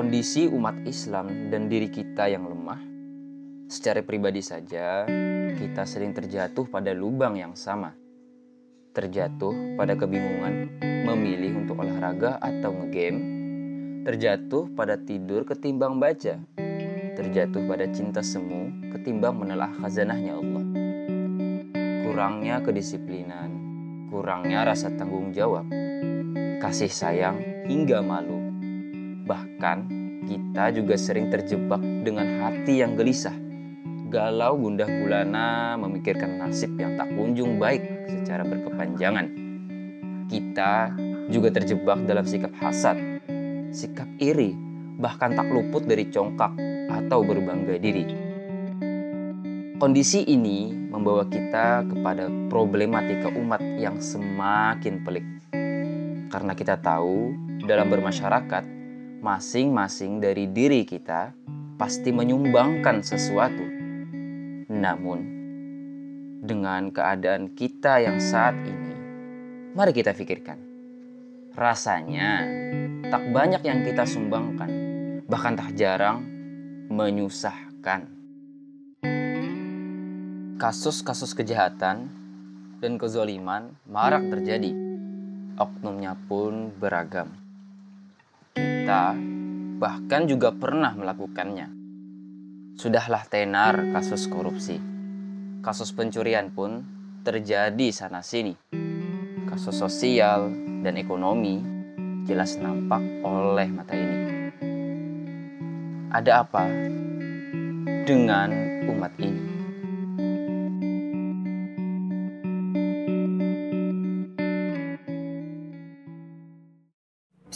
kondisi umat Islam dan diri kita yang lemah, secara pribadi saja kita sering terjatuh pada lubang yang sama. Terjatuh pada kebingungan memilih untuk olahraga atau ngegame, terjatuh pada tidur ketimbang baca, terjatuh pada cinta semu ketimbang menelah khazanahnya Allah. Kurangnya kedisiplinan, kurangnya rasa tanggung jawab, kasih sayang hingga malu. Bahkan kita juga sering terjebak dengan hati yang gelisah, galau gundah gulana memikirkan nasib yang tak kunjung baik secara berkepanjangan. Kita juga terjebak dalam sikap hasad, sikap iri, bahkan tak luput dari congkak atau berbangga diri. Kondisi ini membawa kita kepada problematika umat yang semakin pelik. Karena kita tahu dalam bermasyarakat, masing-masing dari diri kita pasti menyumbangkan sesuatu. Namun, dengan keadaan kita yang saat ini, mari kita pikirkan. Rasanya tak banyak yang kita sumbangkan, bahkan tak jarang menyusahkan. Kasus-kasus kejahatan dan kezoliman marak terjadi. Oknumnya pun beragam. Kita bahkan juga pernah melakukannya. Sudahlah tenar kasus korupsi. Kasus pencurian pun terjadi sana-sini. Kasus sosial dan ekonomi jelas nampak oleh mata ini. Ada apa dengan umat ini?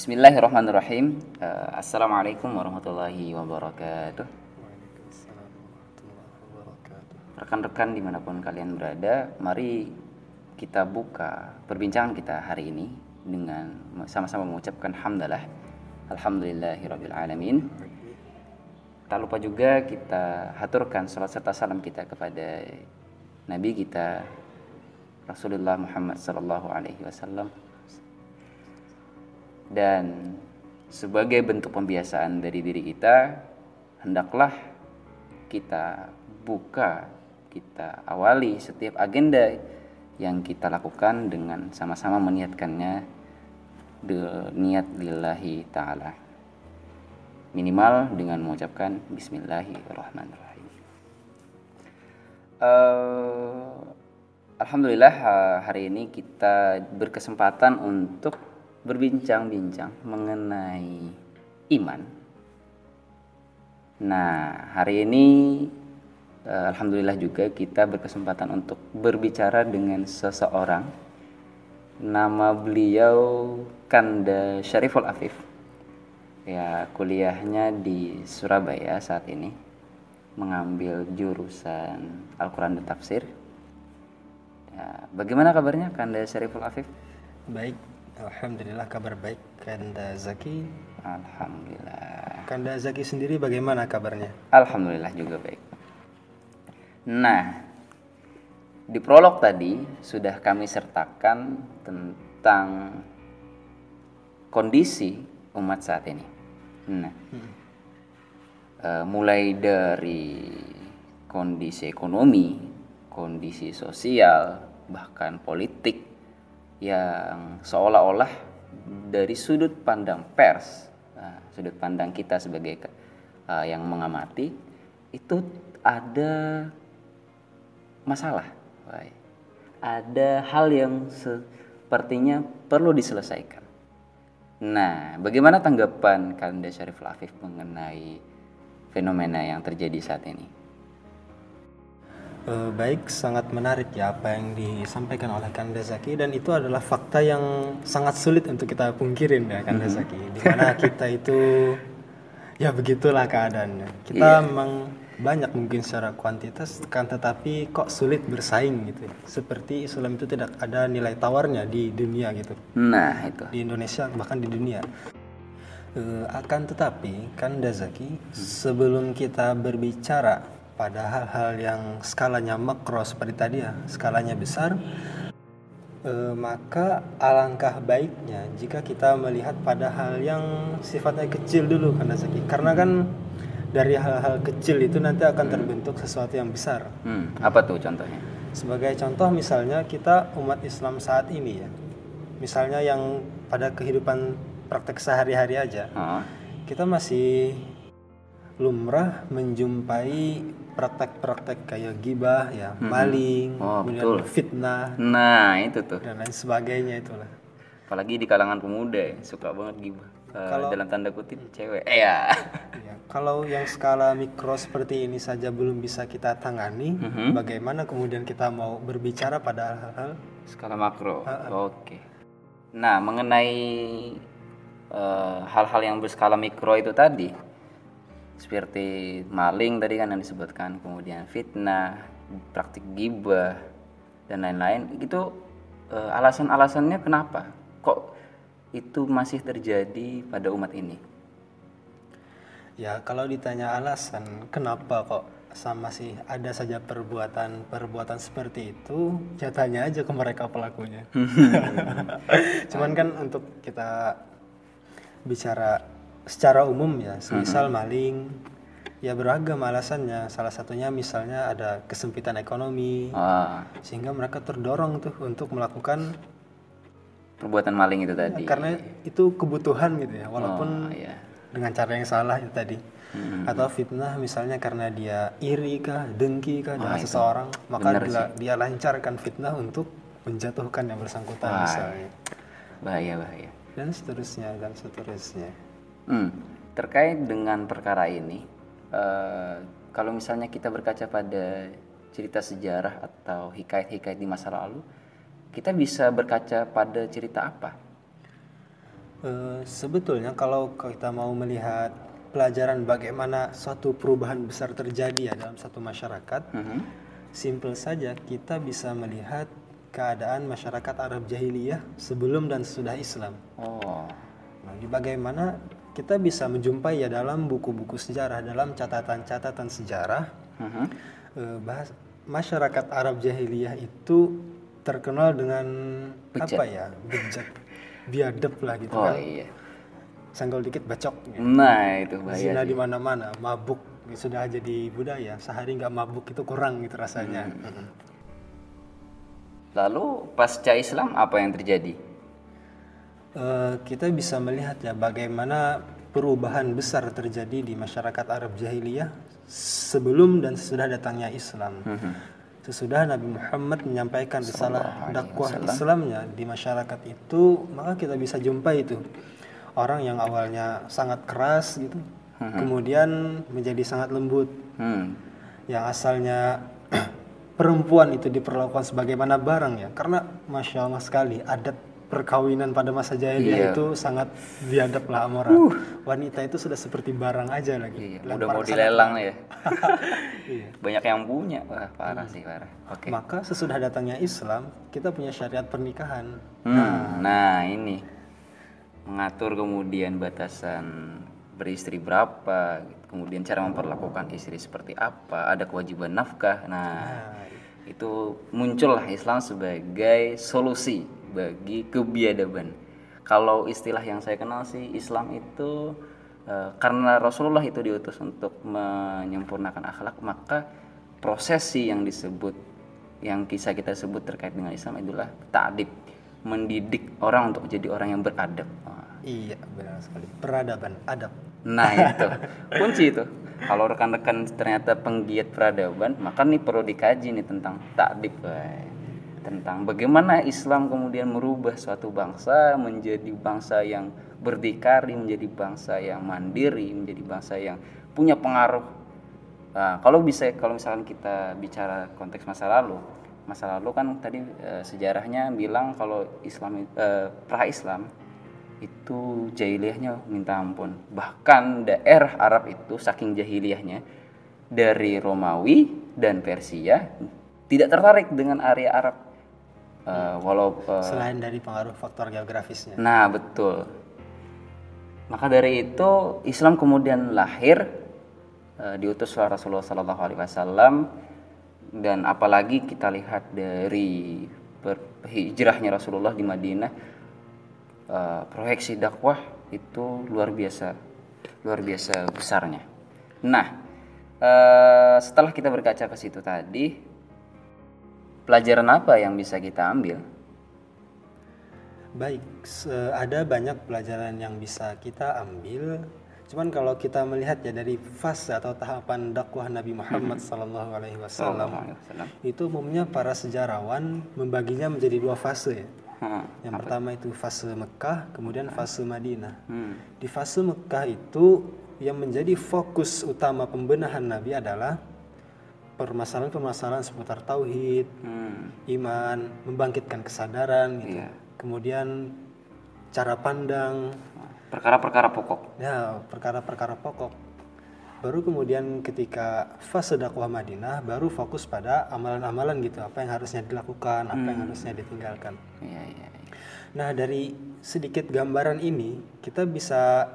Bismillahirrahmanirrahim. Uh, Assalamualaikum warahmatullahi wabarakatuh. Rekan-rekan di mana pun kalian berada, mari kita buka perbincangan kita hari ini dengan sama-sama mengucapkan hamdalah. Alhamdulillahirabbil alamin. Tak lupa juga kita haturkan salat serta salam kita kepada Nabi kita Rasulullah Muhammad sallallahu alaihi wasallam dan sebagai bentuk pembiasaan dari diri kita hendaklah kita buka kita awali setiap agenda yang kita lakukan dengan sama-sama meniatkannya niat lillahi ta'ala. Minimal dengan mengucapkan bismillahirrahmanirrahim. Uh, Alhamdulillah hari ini kita berkesempatan untuk berbincang-bincang mengenai iman. Nah, hari ini eh, alhamdulillah juga kita berkesempatan untuk berbicara dengan seseorang. Nama beliau Kanda Syariful Afif. Ya, kuliahnya di Surabaya saat ini. Mengambil jurusan Al-Quran dan Tafsir. Ya, bagaimana kabarnya Kanda Syariful Afif? Baik, Alhamdulillah kabar baik Kanda Zaki. Alhamdulillah. Kanda Zaki sendiri bagaimana kabarnya? Alhamdulillah juga baik. Nah, di prolog tadi sudah kami sertakan tentang kondisi umat saat ini. Nah, hmm. uh, mulai dari kondisi ekonomi, kondisi sosial, bahkan politik, yang seolah-olah dari sudut pandang pers, nah, sudut pandang kita sebagai uh, yang mengamati itu ada masalah, ada hal yang sepertinya perlu diselesaikan. Nah, bagaimana tanggapan Kanda Syarif Lafif mengenai fenomena yang terjadi saat ini? Uh, baik, sangat menarik ya apa yang disampaikan oleh Kanda Zaki dan itu adalah fakta yang sangat sulit untuk kita pungkirin ya Kanda. Zaki. Di mana kita itu ya begitulah keadaannya. Kita yeah. memang banyak mungkin secara kuantitas kan tetapi kok sulit bersaing gitu. Seperti Islam itu tidak ada nilai tawarnya di dunia gitu. Nah, itu. Di Indonesia bahkan di dunia. Uh, akan tetapi Kanda Zaki, hmm. sebelum kita berbicara pada hal-hal yang skalanya makro seperti tadi ya, skalanya besar, Eh, maka alangkah baiknya jika kita melihat pada hal yang sifatnya kecil dulu karena Zaki. Karena kan dari hal-hal kecil itu nanti akan terbentuk sesuatu yang besar. Hmm, apa tuh contohnya? Sebagai contoh misalnya kita umat Islam saat ini ya. Misalnya yang pada kehidupan praktek sehari-hari aja. Ah, Kita masih lumrah menjumpai praktek-praktek kayak gibah ya, maling, Oh, kemudian betul. fitnah Nah, itu tuh. dan lain sebagainya itulah. Apalagi di kalangan pemuda ya, suka banget gibah. Eh, Kalau- dalam tanda kutip cewek. Eh ya. Ya, kalau yang skala mikro seperti ini saja belum bisa kita tangani, Mhm. bagaimana kemudian kita mau berbicara pada hal-hal Skala makro. Oke. Nah, mengenai eh, hal-hal yang berskala mikro itu tadi, seperti maling tadi kan yang disebutkan, kemudian fitnah, praktik gibah dan lain-lain, itu eh, alasan-alasannya kenapa? Kok itu masih terjadi pada umat ini? Ya, kalau ditanya alasan kenapa kok sama sih ada saja perbuatan-perbuatan seperti itu, ya tanya aja ke mereka pelakunya. Cuman kan untuk kita bicara secara umum ya, semisal maling, ya beragam alasannya. Salah satunya misalnya ada kesempitan ekonomi, Ah, sehingga mereka terdorong tuh untuk melakukan perbuatan maling itu tadi. karena itu kebutuhan gitu ya, walaupun Oh, iya. dengan cara yang salah itu tadi. Hmm. Atau fitnah misalnya karena dia iri kah, dengki kah dengan itu. seseorang, maka Bener dia, dia lancarkan fitnah untuk menjatuhkan yang bersangkutan Wah. misalnya. Bahaya, bahaya. Dan seterusnya dan seterusnya. Hmm, terkait dengan perkara ini, eh, kalau misalnya kita berkaca pada cerita sejarah atau hikayat-hikayat di masa lalu, kita bisa berkaca pada cerita apa? Eh, sebetulnya kalau kita mau melihat pelajaran bagaimana suatu perubahan besar terjadi ya dalam satu masyarakat, Mhm. Simple saja kita bisa melihat keadaan masyarakat Arab jahiliyah sebelum dan sesudah Islam. Oh, Nah, bagaimana kita bisa menjumpai ya dalam buku-buku sejarah, dalam catatan-catatan sejarah, Mhm. eh, bahas masyarakat Arab jahiliyah itu terkenal dengan apa ya, bejat, biadab lah gitu oh kan. iya. Senggol dikit bacok. Nah itu bahaya. Zina di mana-mana, mabuk sudah jadi budaya. Sehari nggak mabuk itu kurang gitu rasanya. Hmm. Mm-mm. Lalu pasca Islam apa yang terjadi? Eh, kita bisa melihat ya bagaimana perubahan besar terjadi di masyarakat Arab jahiliyah sebelum dan sesudah datangnya Islam. Sesudah Nabi Muhammad menyampaikan risalah dakwah Islamnya di masyarakat itu, maka kita bisa jumpai itu orang yang awalnya sangat keras gitu, kemudian menjadi sangat lembut. Hmm. Yang asalnya perempuan itu diperlakukan sebagaimana barang ya, karena masya Allah sekali adat perkawinan pada masa jahiliyah Iya. itu sangat biadab lah amoral. Wanita itu sudah seperti barang aja lagi. Iya, Dan udah mau dilelang ya. Iya. Banyak yang punya. Wah, parah sih, parah. Oke. Maka sesudah datangnya Islam, kita punya syariat pernikahan. Hmm, nah ini mengatur kemudian batasan beristri berapa, kemudian cara memperlakukan istri seperti apa, ada kewajiban nafkah. Nah, itu muncullah Islam sebagai solusi bagi kebiadaban. Kalau istilah yang saya kenal sih Islam itu eh, karena Rasulullah itu diutus untuk menyempurnakan akhlak, maka prosesi yang disebut yang kisah kita sebut terkait dengan Islam adalah ta'dib, mendidik orang untuk menjadi orang yang beradab. Wah, Iya, benar sekali. Peradaban, adab. Nah itu kunci itu. Kalau rekan-rekan ternyata penggiat peradaban, maka nih perlu dikaji nih tentang takdib. Tentang bagaimana Islam kemudian merubah suatu bangsa menjadi bangsa yang berdikari, menjadi bangsa yang mandiri, menjadi bangsa yang punya pengaruh. Nah, kalau bisa, kalau misalkan kita bicara konteks masa lalu, masa lalu kan tadi eh, sejarahnya bilang kalau Islam eh, pra Islam itu jahiliyahnya minta ampun. Bahkan daerah Arab itu saking jahiliyahnya dari Romawi dan Persia tidak tertarik dengan area Arab. Eh, walau eh, Selain dari pengaruh faktor geografisnya. Nah, betul. Maka dari itu Islam kemudian lahir eh, diutuslah Rasulullah Sallallahu Alaihi Wasallam dan apalagi kita lihat dari hijrahnya Rasulullah di Madinah eh, proyeksi dakwah itu luar biasa luar biasa besarnya. Nah, eh, setelah kita berkaca ke situ tadi, pelajaran apa yang bisa kita ambil? Baik, ada banyak pelajaran yang bisa kita ambil. Cuman kalau kita melihat ya dari fase atau tahapan dakwah Nabi Muhammad Sallallahu Alaihi Wasallam, itu umumnya para sejarawan membaginya menjadi dua fase. ya. Hmm. Yang pertama itu fase Mekah, kemudian fase Madinah. Hmm. Di fase Mekah itu yang menjadi fokus utama pembenahan Nabi adalah permasalahan-permasalahan seputar tauhid, Hmm. iman, membangkitkan kesadaran gitu. Iya. Kemudian cara pandang, Perkara-perkara pokok. ya perkara-perkara pokok. Baru kemudian ketika fase dakwah Madinah baru fokus pada amalan-amalan gitu, apa yang harusnya dilakukan, apa yang harusnya ditinggalkan. Iya, iya. iya. Nah, dari sedikit gambaran ini kita bisa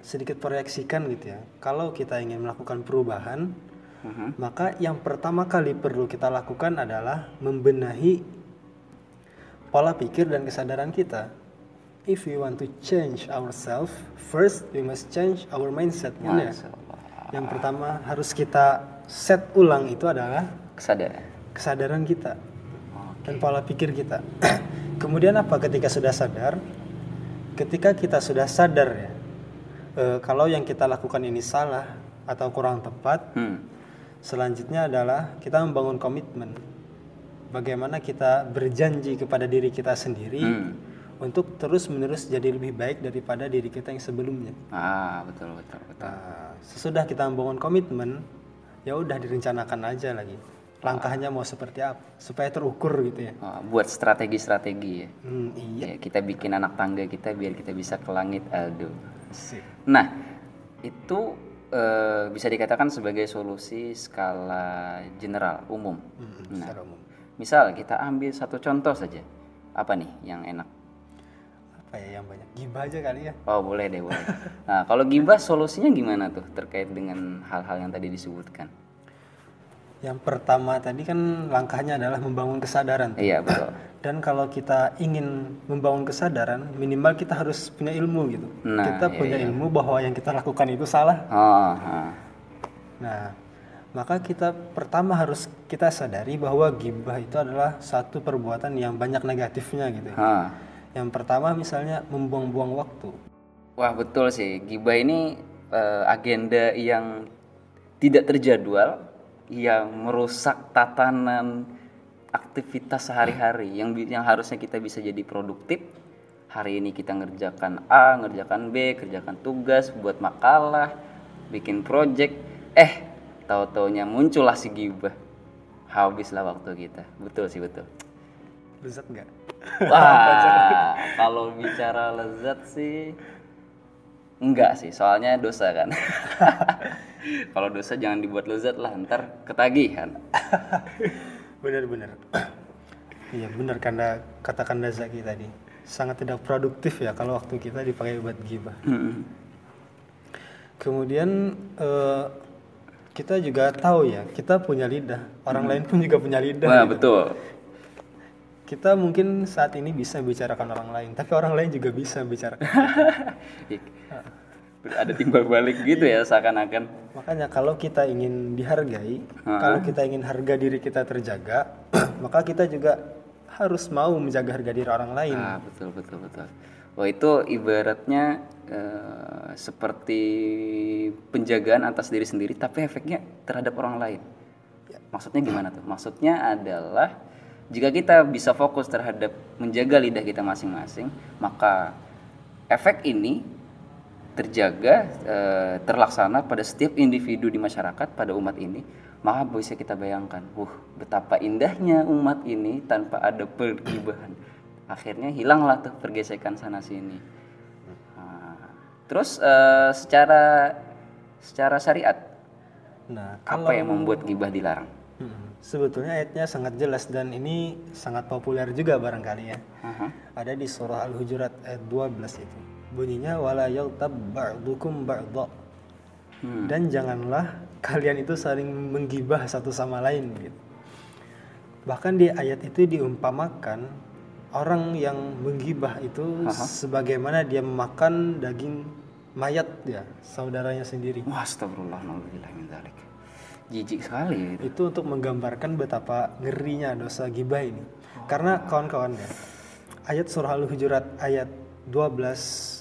sedikit proyeksikan gitu ya. Kalau kita ingin melakukan perubahan, Mhm. maka yang pertama kali perlu kita lakukan adalah membenahi pola pikir dan kesadaran kita. If we want to change ourselves, first we must change our mindset. kan ya? Yang pertama harus kita set ulang itu adalah Kesadaran. kesadaran kita dan pola pikir kita. Kemudian apa ketika sudah sadar? Ketika kita sudah sadar ya, eh, kalau yang kita lakukan ini salah atau kurang tepat, Hmm. Selanjutnya adalah kita membangun komitmen. Bagaimana kita berjanji kepada diri kita sendiri Hmm. untuk terus menerus jadi lebih baik daripada diri kita yang sebelumnya. Ah, betul, betul, betul. Nah, sesudah kita membangun komitmen, ya udah direncanakan aja lagi. Langkahnya mau seperti apa supaya terukur gitu ya. Ah, buat strategi-strategi ya. Hmm, iya. Ya, kita bikin anak tangga kita biar kita bisa ke langit. Aduh. Sip. Nah, itu eh, bisa dikatakan sebagai solusi skala general umum. Hmm, Nah, secara umum. misal kita ambil satu contoh saja. Apa nih yang enak? Apa ya yang banyak? Gibah aja kali ya. Oh, boleh deh, boleh. Nah, kalau gibah solusinya gimana tuh terkait dengan hal-hal yang tadi disebutkan? Yang pertama tadi kan langkahnya adalah membangun kesadaran. Iya, betul. Dan kalau kita ingin membangun kesadaran, minimal kita harus punya ilmu gitu. Nah, kita iya, punya ilmu bahwa yang kita lakukan itu salah. Oh, ah. Nah, maka kita pertama harus kita sadari bahwa gibah itu adalah satu perbuatan yang banyak negatifnya gitu. Yang pertama misalnya membuang-buang waktu. Wah betul sih, gibah ini eh, agenda yang tidak terjadwal, yang merusak tatanan aktivitas sehari-hari, yang yang harusnya kita bisa jadi produktif. Hari ini kita ngerjakan A, ngerjakan B, kerjakan tugas, buat makalah, bikin project. Eh, tahu-taunya muncullah si gibah. Habislah waktu kita. Betul sih betul. Lezat nggak? Wah, kalau bicara lezat sih enggak sih, soalnya dosa kan. kalau dosa jangan dibuat lezat lah, ntar ketagihan. Benar-benar. iya benar karena katakan Zaki tadi sangat tidak produktif ya kalau waktu kita dipakai buat gibah. Hmm. Kemudian eh, kita juga tahu ya kita punya lidah, orang lain pun juga punya lidah. Wah, gitu. betul. Kita mungkin saat ini bisa bicarakan orang lain, tapi orang lain juga bisa bicarakan. Ada timbal balik gitu ya seakan-akan. Makanya kalau kita ingin dihargai, kalau kita ingin harga diri kita terjaga, maka kita juga harus mau menjaga harga diri orang lain. Ah, betul betul betul. Wah, itu ibaratnya eh, seperti penjagaan atas diri sendiri tapi efeknya terhadap orang lain. Maksudnya gimana tuh? Maksudnya adalah jika kita bisa fokus terhadap menjaga lidah kita masing-masing, maka efek ini terjaga eh, terlaksana pada setiap individu di masyarakat pada umat ini, maka bisa kita bayangkan, uh betapa indahnya umat ini tanpa ada pergibahan. Akhirnya hilanglah tuh pergesekan sana sini. Nah, terus eh, secara secara syariat Nah, apa yang membuat gibah dilarang? hmm, sebetulnya ayatnya sangat jelas dan ini sangat populer juga barangkali ya. Aha. Ada di surah Al-Hujurat ayat 12 itu. Bunyinya wala yaghtab ba'dukum ba'dha. Hmm. Dan janganlah kalian itu saling menggibah satu sama lain gitu. Bahkan di ayat itu diumpamakan orang yang menggibah itu sebagaimana dia memakan daging mayat ya saudaranya sendiri. Wah, astagfirullah, naudzubillah min dzalik. Jijik sekali itu. Itu untuk menggambarkan betapa ngerinya dosa gibah ini. Karena kawan-kawan ya, ayat surah Al-Hujurat ayat 12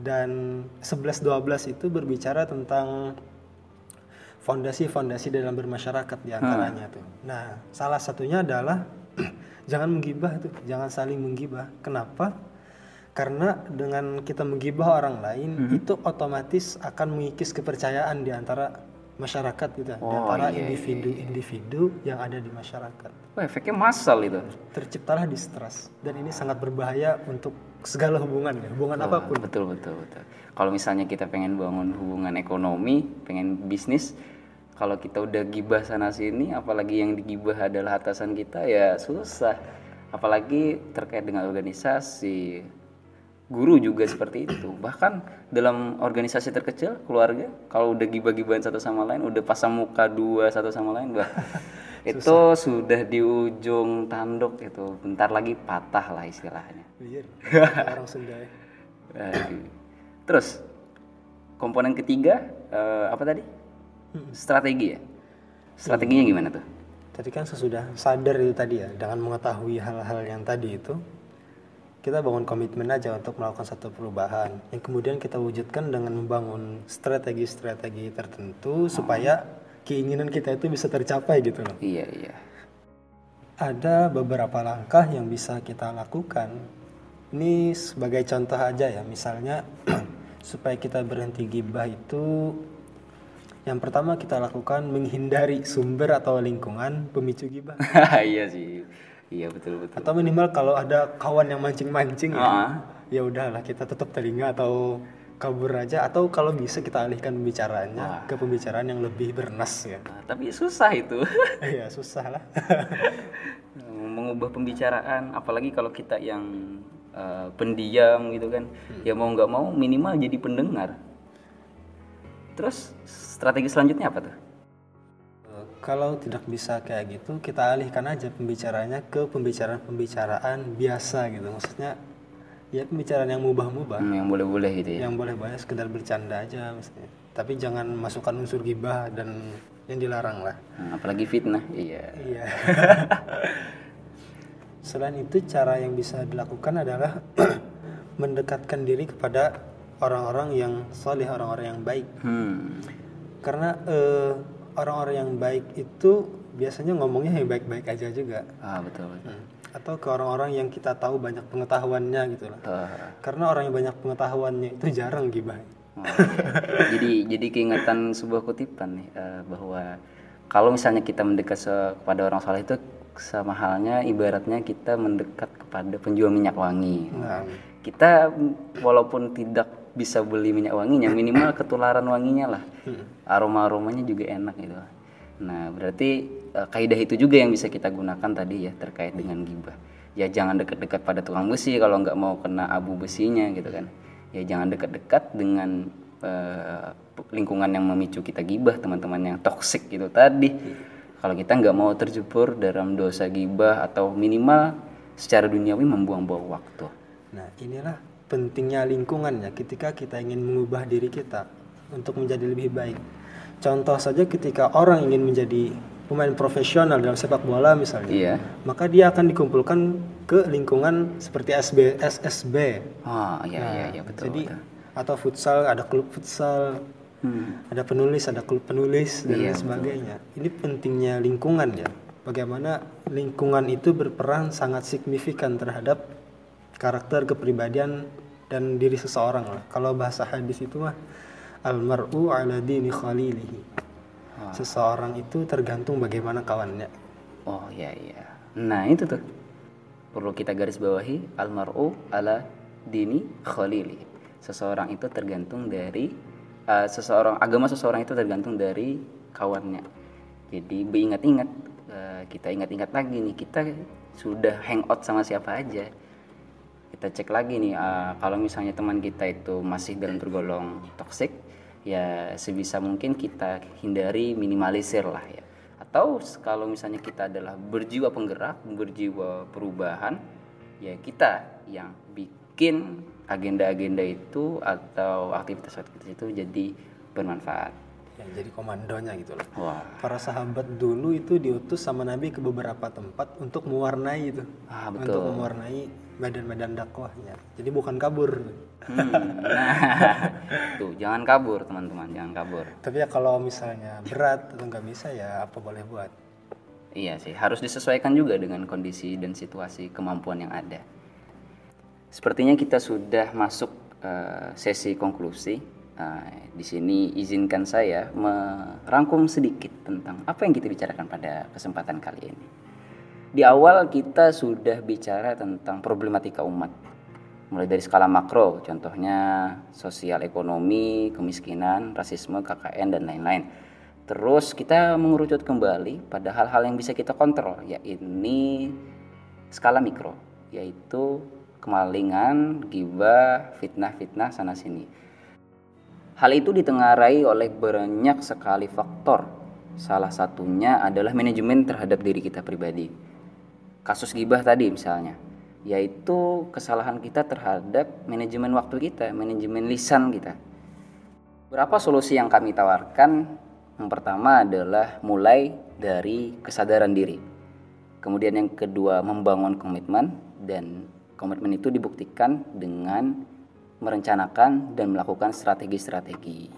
dan 11 12 itu berbicara tentang fondasi-fondasi dalam bermasyarakat di antaranya tuh. Nah, salah satunya adalah jangan menggibah tuh, jangan saling menggibah. Kenapa? Karena dengan kita menggibah orang lain itu otomatis akan mengikis kepercayaan di antara masyarakat gitu, Oh, antara iya, iya, individu-individu yang ada di masyarakat. Wah, efeknya massal itu. Terciptalah distrust dan ini sangat berbahaya untuk segala hubungan ya, hubungan apa pun. Betul, betul, betul. Kalau misalnya kita pengen bangun hubungan ekonomi, pengen bisnis, kalau kita udah gibah sana sini, apalagi yang digibah adalah atasan kita, ya susah. Apalagi terkait dengan organisasi, guru juga seperti itu. Bahkan dalam organisasi terkecil, keluarga, kalau udah gibah-gibahan satu sama lain, udah pasang muka dua satu sama lain, bah, itu sudah di ujung tanduk itu. Bentar lagi patah lah istilahnya. Iya, orang Sunda ya. Terus komponen ketiga eh, apa tadi? Strategi ya. Strateginya gimana tuh? Tadi kan sesudah sadar itu tadi ya, dengan mengetahui hal-hal yang tadi itu, kita bangun komitmen aja untuk melakukan satu perubahan, yang kemudian kita wujudkan dengan membangun strategi-strategi tertentu supaya keinginan kita itu bisa tercapai gitu loh. Iya iya. Ada beberapa langkah yang bisa kita lakukan. Ini sebagai contoh aja ya, misalnya supaya kita berhenti gibah itu yang pertama kita lakukan menghindari sumber atau lingkungan pemicu gibah. iya sih. Iya betul betul. Atau minimal kalau ada kawan yang mancing-mancing ya, Ah. ya udahlah kita tutup telinga atau kabur aja atau kalau bisa kita alihkan pembicaraannya ke pembicaraan yang lebih bernas ya. Nah, tapi susah itu Iya, susah lah. mengubah pembicaraan, apalagi kalau kita yang eh, pendiam gitu kan, ya mau nggak mau minimal jadi pendengar. Terus strategi selanjutnya apa tuh? Eh, Kalau tidak bisa kayak gitu, kita alihkan aja pembicaranya ke pembicaraan-pembicaraan biasa gitu. Maksudnya ya pembicaraan yang mubah-mubah, Hmm, yang boleh-boleh gitu ya. yang boleh-boleh sekedar bercanda aja misalnya. Tapi jangan masukkan unsur gibah dan yang dilarang lah. Hmm, apalagi fitnah. Iya. Iya. Selain itu cara yang bisa dilakukan adalah mendekatkan diri kepada orang-orang yang soleh, orang-orang yang baik. Hmm. Karena eh, orang-orang yang baik itu biasanya ngomongnya yang baik-baik aja juga. Ah betul betul. Hmm. Atau ke orang-orang yang kita tahu banyak pengetahuannya gitu lah. Ah. Karena orang yang banyak pengetahuannya itu jarang gibah. Oh, iya. jadi jadi keingetan sebuah kutipan nih eh, bahwa kalau misalnya kita mendekat kepada orang soleh itu sama halnya ibaratnya kita mendekat kepada penjual minyak wangi. Nah, Kita walaupun tidak bisa beli minyak wanginya, minimal ketularan wanginya lah. Aroma aromanya juga enak gitu. Nah berarti eh, kaidah itu juga yang bisa kita gunakan tadi ya terkait dengan gibah. Ya jangan dekat-dekat pada tukang besi kalau nggak mau kena abu besinya gitu kan. Ya jangan dekat-dekat dengan eh, lingkungan yang memicu kita gibah, teman-teman yang toksik gitu tadi. Kalau kita nggak mau terjebur dalam dosa gibah atau minimal secara duniawi membuang-buang waktu. Nah, inilah pentingnya lingkungan ya ketika kita ingin mengubah diri kita untuk menjadi lebih baik. Contoh saja ketika orang ingin menjadi pemain profesional dalam sepak bola misalnya, Iya. maka dia akan dikumpulkan ke lingkungan seperti SB, SSB. Oh iya iya iya betul. Jadi betul. atau futsal ada klub futsal, Hmm. ada penulis, ada klub penulis dan Iya, lain sebagainya. Ini pentingnya lingkungan ya. Bagaimana lingkungan itu berperan sangat signifikan terhadap karakter kepribadian dan diri seseorang lah. Kalau bahasa hadis itu mah almar'u ala dini khalilihi. Ah. Seseorang itu tergantung bagaimana kawannya. Oh iya iya. Nah itu tuh perlu kita garis bawahi almaru ala dini khalili. Seseorang itu tergantung dari eh, seseorang agama seseorang itu tergantung dari kawannya. Jadi beringat-ingat eh, kita ingat-ingat lagi nih kita sudah hangout sama siapa aja. Kita cek lagi nih eh, kalau misalnya teman kita itu masih dalam tergolong toksik ya sebisa mungkin kita hindari minimalisir lah ya. Atau kalau misalnya kita adalah berjiwa penggerak berjiwa perubahan ya kita yang bikin agenda-agenda itu atau aktivitas-aktivitas itu jadi bermanfaat ya, jadi komandonya gitu loh. Wah. Para sahabat dulu itu diutus sama Nabi ke beberapa tempat untuk mewarnai itu. Ah, untuk mewarnai badan-badan dakwahnya. Jadi bukan kabur. Hmm, nah, tuh jangan kabur teman-teman jangan kabur. Tapi ya kalau misalnya berat atau nggak bisa ya apa boleh buat? Iya sih, harus disesuaikan juga dengan kondisi dan situasi kemampuan yang ada. Sepertinya kita sudah masuk eh, sesi konklusi. Eh, di sini izinkan saya merangkum sedikit tentang apa yang kita bicarakan pada kesempatan kali ini. Di awal kita sudah bicara tentang problematika umat. Mulai dari skala makro, contohnya sosial ekonomi, kemiskinan, rasisme, KKN, dan lain-lain. Terus kita mengerucut kembali pada hal-hal yang bisa kita kontrol, yakni skala mikro, yaitu kemalingan, gibah, fitnah-fitnah sana sini. Hal itu ditengarai oleh banyak sekali faktor. Salah satunya adalah manajemen terhadap diri kita pribadi. Kasus gibah tadi misalnya, yaitu kesalahan kita terhadap manajemen waktu kita, manajemen lisan kita. Berapa solusi yang kami tawarkan? Yang pertama adalah mulai dari kesadaran diri. Kemudian yang kedua membangun komitmen dan komitmen itu dibuktikan dengan merencanakan dan melakukan strategi-strategi.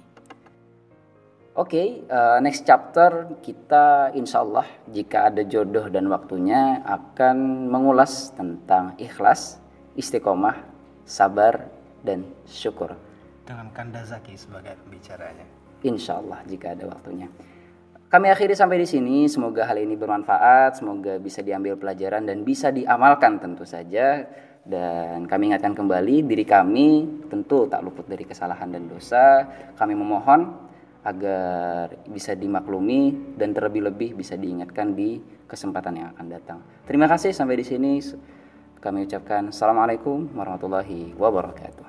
Oke, eh, next chapter kita insya Allah jika ada jodoh dan waktunya akan mengulas tentang ikhlas, istiqomah, sabar, dan syukur. dengan Kanda Zaki sebagai pembicaranya Insya Allah jika ada waktunya. Kami akhiri sampai di sini. Semoga hal ini bermanfaat, semoga bisa diambil pelajaran dan bisa diamalkan tentu saja. Dan kami ingatkan kembali diri kami tentu tak luput dari kesalahan dan dosa. Kami memohon agar bisa dimaklumi dan terlebih-lebih bisa diingatkan di kesempatan yang akan datang. Terima kasih sampai di sini. Kami ucapkan Assalamualaikum warahmatullahi wabarakatuh.